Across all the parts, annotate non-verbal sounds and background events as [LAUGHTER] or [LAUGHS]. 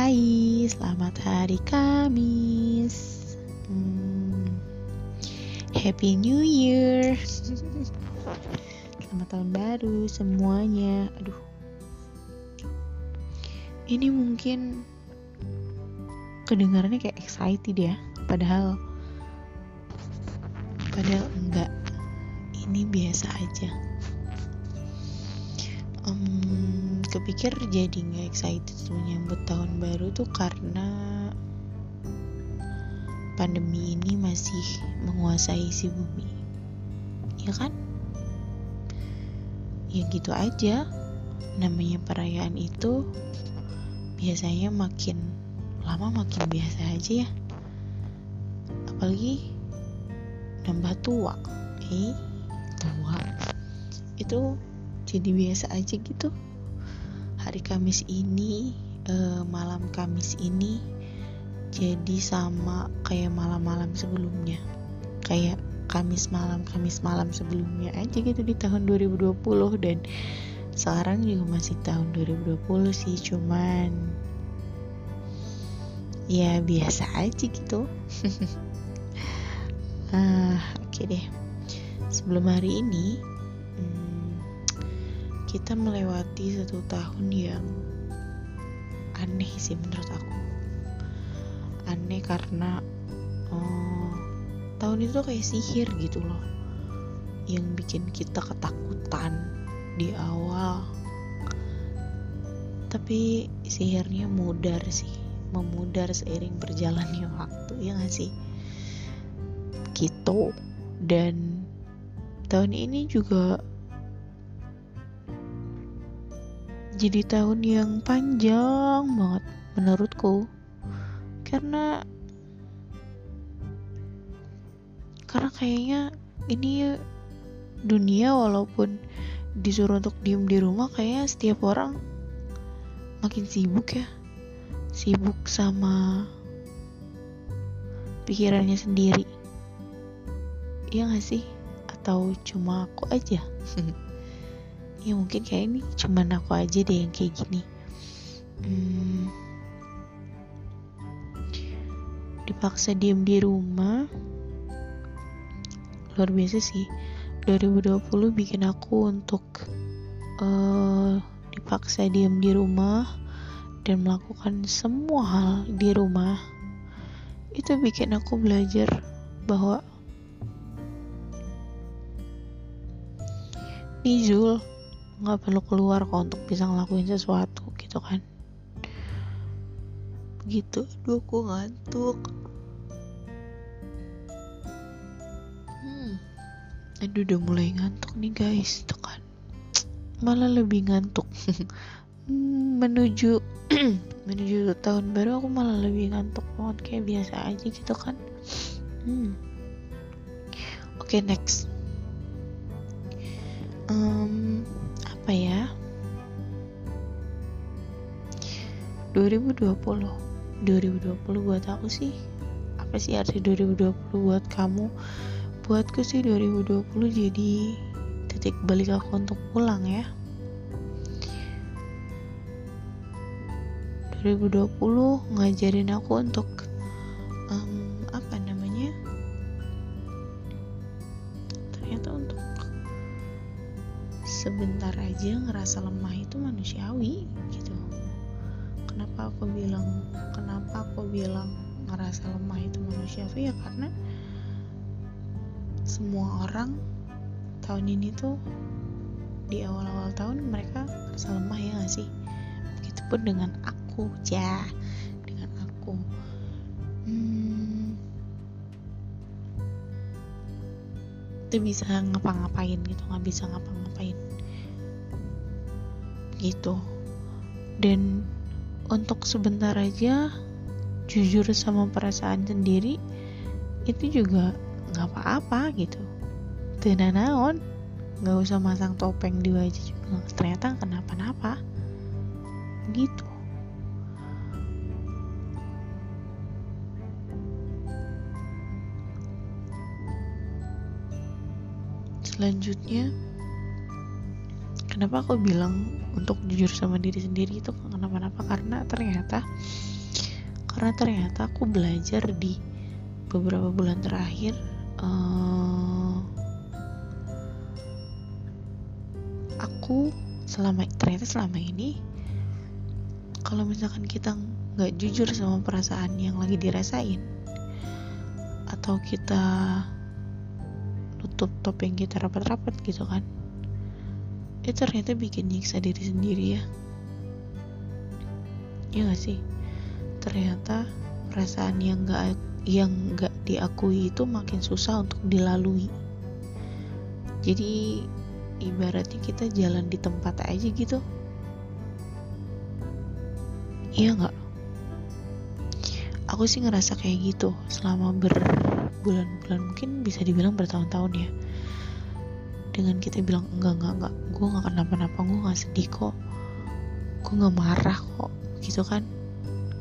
Hai, selamat hari Kamis. Hmm, Happy New Year. Selamat tahun baru semuanya. Aduh. Ini mungkin kedengarannya kayak excited ya, padahal padahal enggak. Ini biasa aja. Um, kepikir jadi nggak excited menyambut tahun baru tuh karena pandemi ini masih menguasai si bumi. Ya kan? Ya gitu aja. Namanya perayaan itu biasanya makin lama makin biasa aja ya. Apalagi nambah tua. Eh tua. Itu jadi biasa aja gitu hari Kamis ini eh, malam Kamis ini jadi sama kayak malam-malam sebelumnya. Kayak Kamis malam Kamis malam sebelumnya aja gitu di tahun 2020 dan sekarang juga masih tahun 2020 sih cuman ya biasa aja gitu. [LAUGHS] Ah oke okay deh. Sebelum hari ini kita melewati satu tahun yang aneh sih menurut aku. Aneh karena oh, tahun itu kayak sihir gitu loh. Yang bikin kita ketakutan di awal. Tapi sihirnya mudar sih. Memudar seiring berjalannya waktu ya gak sih? Gitu. Dan tahun ini juga jadi tahun yang panjang banget menurutku. Karena karena kayaknya ini dunia walaupun disuruh untuk diem di rumah kayaknya setiap orang makin sibuk ya. Sibuk sama pikirannya sendiri. Ya gak sih? Atau cuma aku aja [LAUGHS] ya mungkin kayak ini cuman aku aja deh yang kayak gini. Hmm, dipaksa diem di rumah. Luar biasa sih. 2020 bikin aku untuk uh, dipaksa diem di rumah dan melakukan semua hal di rumah. Itu bikin aku belajar bahwa Nizul nggak perlu keluar kok untuk bisa ngelakuin sesuatu gitu kan. Begitu aduh aku ngantuk. Hmm. aduh udah mulai ngantuk nih guys tuh kan. Malah lebih ngantuk. [LAUGHS] Hmm, menuju [CLEARS THROAT] menuju tahun baru aku malah lebih ngantuk banget kayak biasa aja gitu kan. Hmm. oke okay, next. Um, apa ya? 2020 2020 buat aku sih? Apa sih arti 2020 buat kamu? Buatku sih 2020 jadi titik balik aku untuk pulang ya. 2020 ngajarin aku untuk um, sebentar aja ngerasa lemah itu manusiawi gitu. Kenapa aku bilang kenapa aku bilang ngerasa lemah itu manusiawi? Ya karena semua orang tahun ini tuh di awal-awal tahun mereka ngerasa lemah ya gak sih? Begitupun dengan aku ya. Dengan aku. Hmm, itu bisa ngapa-ngapain gitu nggak bisa ngapa-ngapain gitu. Dan untuk sebentar aja jujur sama perasaan sendiri itu juga nggak apa-apa gitu. Tenanaon nggak usah masang topeng di wajah juga. Ternyata kenapa-napa. Gitu. Selanjutnya kenapa aku bilang untuk jujur sama diri sendiri itu kenapa-napa? Karena ternyata karena ternyata aku belajar di beberapa bulan terakhir uh, aku selama ternyata selama ini kalau misalkan kita nggak jujur sama perasaan yang lagi dirasain atau kita nutup topeng kita rapat-rapat gitu kan itu ternyata bikin nyiksa diri sendiri ya. Ya gak sih? Ternyata perasaan yang gak yang gak diakui itu makin susah untuk dilalui. Jadi ibaratnya kita jalan di tempat aja gitu. Iya nggak? Aku sih ngerasa kayak gitu selama berbulan-bulan. Mungkin bisa dibilang bertahun-tahun ya dengan kita bilang enggak enggak enggak. Gue nggak kenapa-napa gue nggak sedih kok. Gue nggak marah kok gitu kan.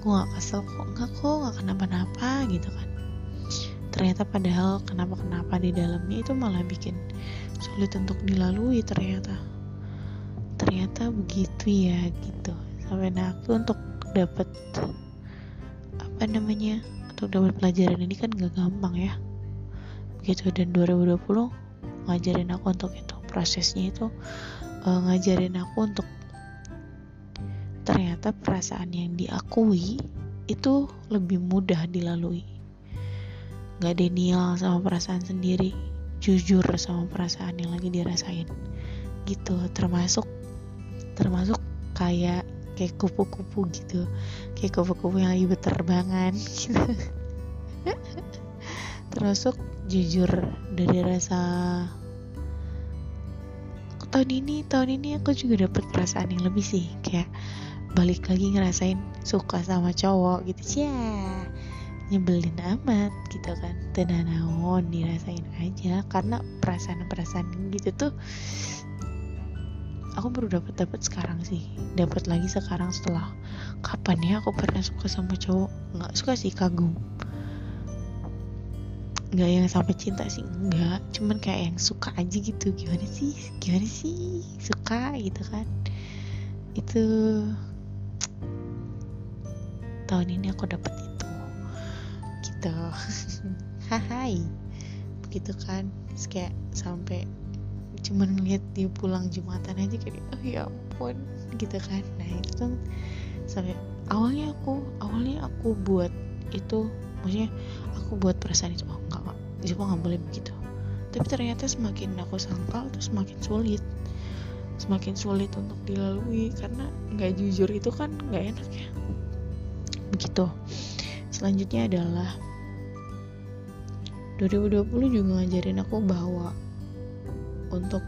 Gue gak kesel kok. Enggak kok nggak kenapa-napa gitu kan. Ternyata padahal kenapa-kenapa di dalamnya itu malah bikin sulit untuk dilalui ternyata. Ternyata begitu ya gitu. Sampai aku untuk dapat apa namanya untuk dapat pelajaran ini kan gak gampang ya. Begitu dan 2020 ngajarin aku untuk itu prosesnya itu uh, ngajarin aku untuk ternyata perasaan yang diakui itu lebih mudah dilalui. Gak denial sama perasaan sendiri jujur sama perasaan yang lagi dirasain. Gitu termasuk termasuk kayak kayak kupu-kupu gitu. Kayak kupu-kupu yang lagi berterbangan [LAUGHS] gitu termasuk jujur dari rasa tahun ini tahun ini aku juga dapet perasaan yang lebih sih kayak balik lagi ngerasain suka sama cowok gitu. Ya nyebelin amat gitu kan. Tenang naon dirasain aja. Karena perasaan-perasaan gitu tuh aku baru dapat dapat sekarang sih. Dapat lagi sekarang setelah kapan ya aku pernah suka sama cowok. Nggak suka sih kagum nggak yang sampai cinta sih enggak cuman kayak yang suka aja gitu. Gimana sih? Gimana sih? Suka gitu kan. Itu tahun ini aku dapat itu. Gitu. [LAUGHS] Hai begitu kan. Terus kayak sampai cuman ngeliat dia pulang jumatan aja kayak oh ya ampun. Gitu kan. Nah itu kan sampai awalnya aku awalnya aku buat itu maksudnya aku buat perasaan itu oh cuma nggak boleh begitu. Tapi ternyata semakin aku sangkal terus semakin sulit. Semakin sulit untuk dilalui karena nggak jujur itu kan nggak enak ya. Begitu. Selanjutnya adalah 2020 juga ngajarin aku bahwa untuk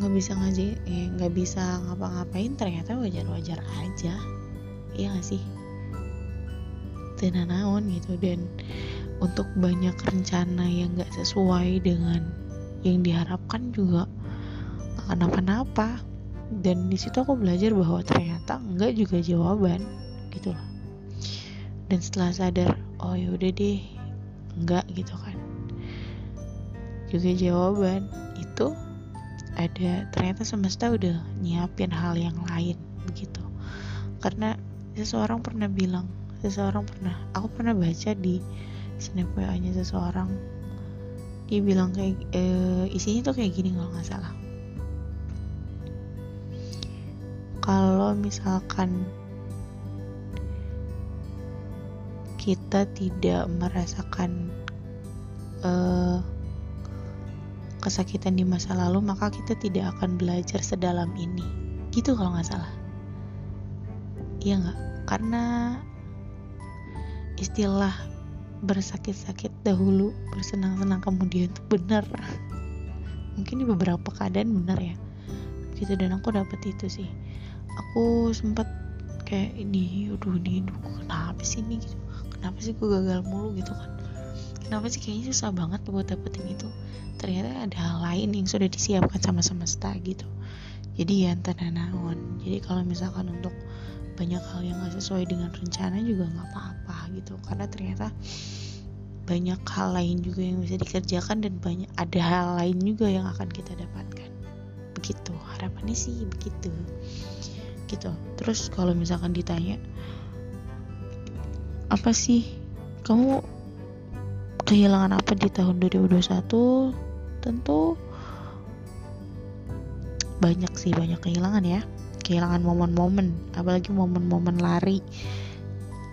nggak bisa ngaji eh, nggak bisa ngapa-ngapain ternyata wajar-wajar aja. Iya gak sih? Naon gitu. Dan untuk banyak rencana yang nggak sesuai dengan yang diharapkan juga kenapa-napa. Dan di situ aku belajar bahwa ternyata enggak juga jawaban gitu loh. Dan setelah sadar oh yaudah deh enggak gitu kan. Juga jawaban itu ada ternyata semesta udah nyiapin hal yang lain begitu karena seseorang pernah bilang seseorang pernah aku pernah baca di snap wa nya seseorang dia bilang kayak e, isinya tuh kayak gini kalau nggak salah kalau misalkan kita tidak merasakan uh, kesakitan di masa lalu, maka kita tidak akan belajar sedalam ini. Gitu kalau nggak salah. Iya nggak? Karena istilah bersakit-sakit dahulu, bersenang-senang kemudian itu benar. Mungkin di beberapa keadaan benar ya. Gitu dan aku dapet itu sih. Aku sempat kayak ini, aduh ini, aduh, kenapa sih ini? Gitu. Kenapa sih gue gagal mulu? Gitu kan. Kenapa sih kayaknya susah banget buat dapetin itu? Ternyata ada hal lain yang sudah disiapkan sama semesta gitu. Jadi ya entah naon jadi kalau misalkan untuk banyak hal yang gak sesuai dengan rencana juga nggak apa-apa gitu. Karena ternyata banyak hal lain juga yang bisa dikerjakan dan banyak ada hal lain juga yang akan kita dapatkan. Begitu harapannya sih begitu. Gitu. Terus kalau misalkan ditanya apa sih kamu kehilangan apa di tahun 2021 tentu banyak sih banyak kehilangan ya kehilangan momen-momen apalagi momen-momen lari.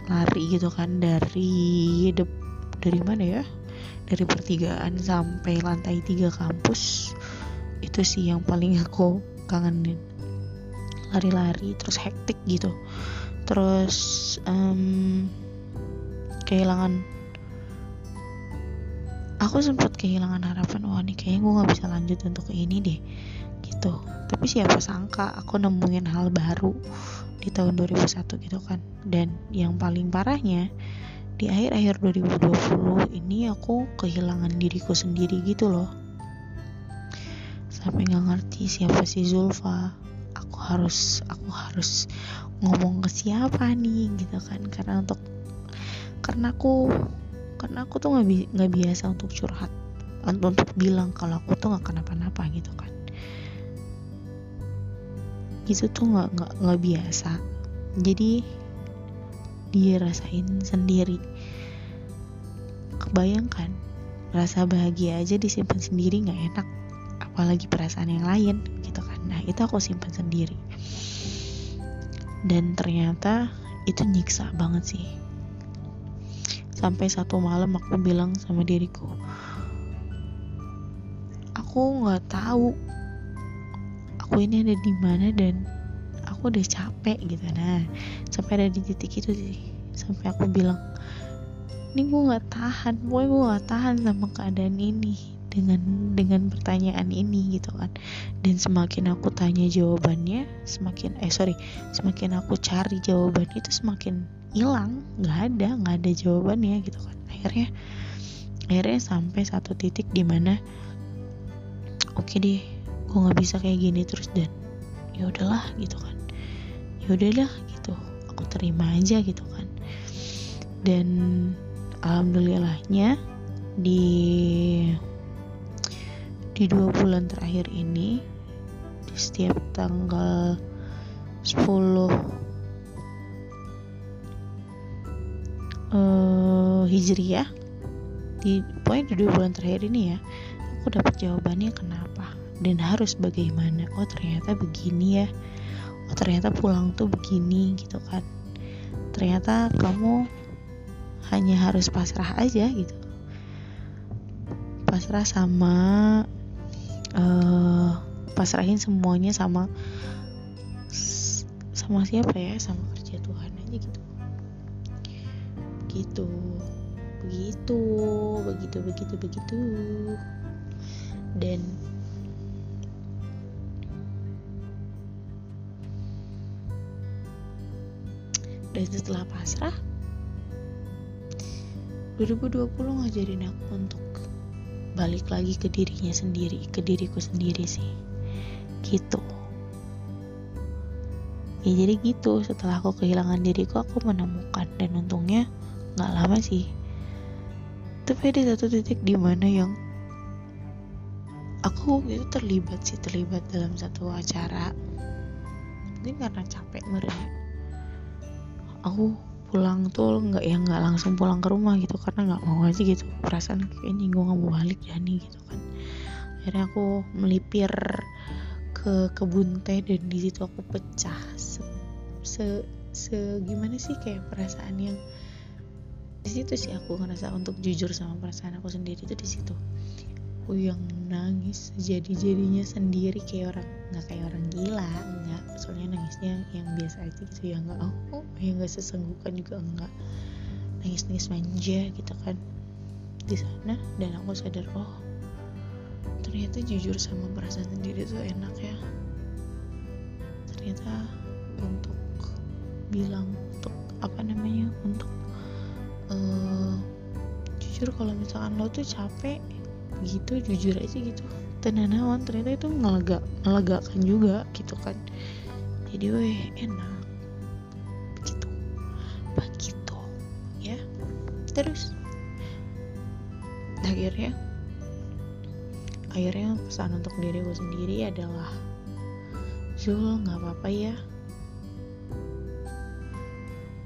Lari gitu kan dari de, dari mana ya? Dari pertigaan sampai lantai tiga kampus itu sih yang paling aku kangenin. Lari-lari terus hektik gitu. Terus um, kehilangan aku sempat kehilangan harapan wah nih kayaknya gue nggak bisa lanjut untuk ini deh gitu. Tapi siapa sangka aku nemuin hal baru di tahun 2001 gitu kan. Dan yang paling parahnya di akhir-akhir 2020 ini aku kehilangan diriku sendiri gitu loh. Sampai nggak ngerti siapa si Zulfa. Aku harus aku harus ngomong ke siapa nih gitu kan. Karena untuk karena aku karena aku tuh nggak bi biasa untuk curhat. Untuk bilang kalau aku tuh nggak kenapa-napa gitu kan gitu tuh nggak nggak nggak biasa. Jadi dirasain sendiri. Kebayangkan rasa bahagia aja disimpan sendiri nggak enak. Apalagi perasaan yang lain gitu kan. Nah itu aku simpan sendiri. Dan ternyata itu nyiksa banget sih. Sampai satu malam aku bilang sama diriku aku nggak tahu aku ini ada di mana dan aku udah capek gitu. Nah sampai ada di titik itu sih. Sampai aku bilang ini gue nggak tahan pokoknya gue nggak tahan sama keadaan ini dengan dengan pertanyaan ini gitu kan. Dan semakin aku tanya jawabannya semakin eh sorry semakin aku cari jawabannya itu semakin hilang. Nggak ada nggak ada jawabannya gitu kan. Akhirnya akhirnya sampai satu titik di mana oke okay deh gue nggak bisa kayak gini terus dan ya udahlah gitu kan. Ya udahlah gitu aku terima aja gitu kan. Dan alhamdulillahnya di di dua bulan terakhir ini di setiap tanggal 10 uh, hijriah di poin di dua bulan terakhir ini ya aku dapat jawabannya kenapa dan harus bagaimana oh ternyata begini ya. Oh ternyata pulang tuh begini gitu kan. Ternyata kamu hanya harus pasrah aja gitu. Pasrah sama uh, pasrahin semuanya sama sama siapa ya? Sama kerja Tuhan aja gitu. Begitu begitu begitu begitu begitu. Dan dan setelah pasrah 2020 ngajarin aku untuk balik lagi ke dirinya sendiri ke diriku sendiri sih. Gitu. Ya jadi gitu. Setelah aku kehilangan diriku aku menemukan. Dan untungnya nggak lama sih. Tapi ada satu titik di mana yang aku itu terlibat sih terlibat dalam satu acara. Mungkin karena capek merenya aku pulang tuh nggak ya nggak langsung pulang ke rumah gitu karena nggak mau aja gitu perasaan kayaknya gue nggak mau balik ya nih gitu kan. Akhirnya aku melipir ke kebun teh dan di situ aku pecah. Se, se, se gimana sih kayak perasaan yang di situ sih aku ngerasa untuk jujur sama perasaan aku sendiri itu di situ aku yang nangis jadi jadinya sendiri kayak orang nggak kayak orang gila nggak. Soalnya nangisnya yang biasa aja gitu ya nggak oh yang nggak sesenggukan juga enggak nangis nangis manja gitu kan. Di sana dan aku sadar oh ternyata jujur sama perasaan sendiri itu enak ya. Ternyata untuk bilang untuk apa namanya untuk uh, jujur kalau misalkan lo tuh capek gitu jujur aja gitu. Tenanawan ternyata itu ngelega ngelegakan juga gitu kan. Jadi weh enak. Begitu begitu ya. Terus akhirnya akhirnya pesan untuk diri gue sendiri adalah Zul nggak apa-apa ya.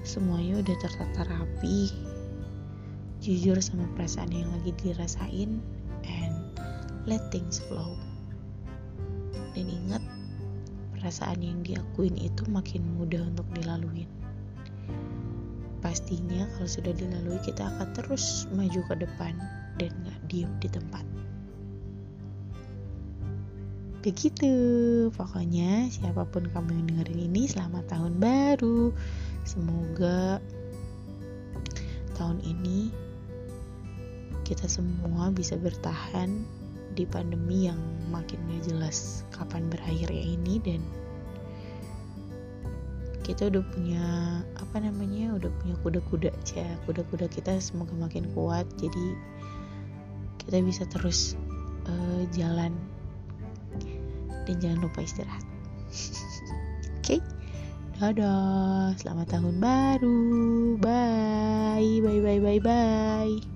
Semuanya udah tertata rapi. Jujur sama perasaan yang lagi dirasain let things flow dan ingat perasaan yang diakuin itu makin mudah untuk dilaluin. Pastinya kalau sudah dilalui kita akan terus maju ke depan dan gak diem di tempat. Begitu pokoknya siapa pun kamu yang dengerin ini selamat tahun baru. Semoga tahun ini kita semua bisa bertahan di pandemi yang makin gak jelas kapan berakhirnya ini dan kita udah punya apa namanya udah punya kuda-kuda aja kuda-kuda kita semoga makin kuat jadi kita bisa terus uh, jalan. Dan jangan lupa istirahat. [LAUGHS] Oke? Okay? dadah selamat tahun baru. Bye bye bye bye bye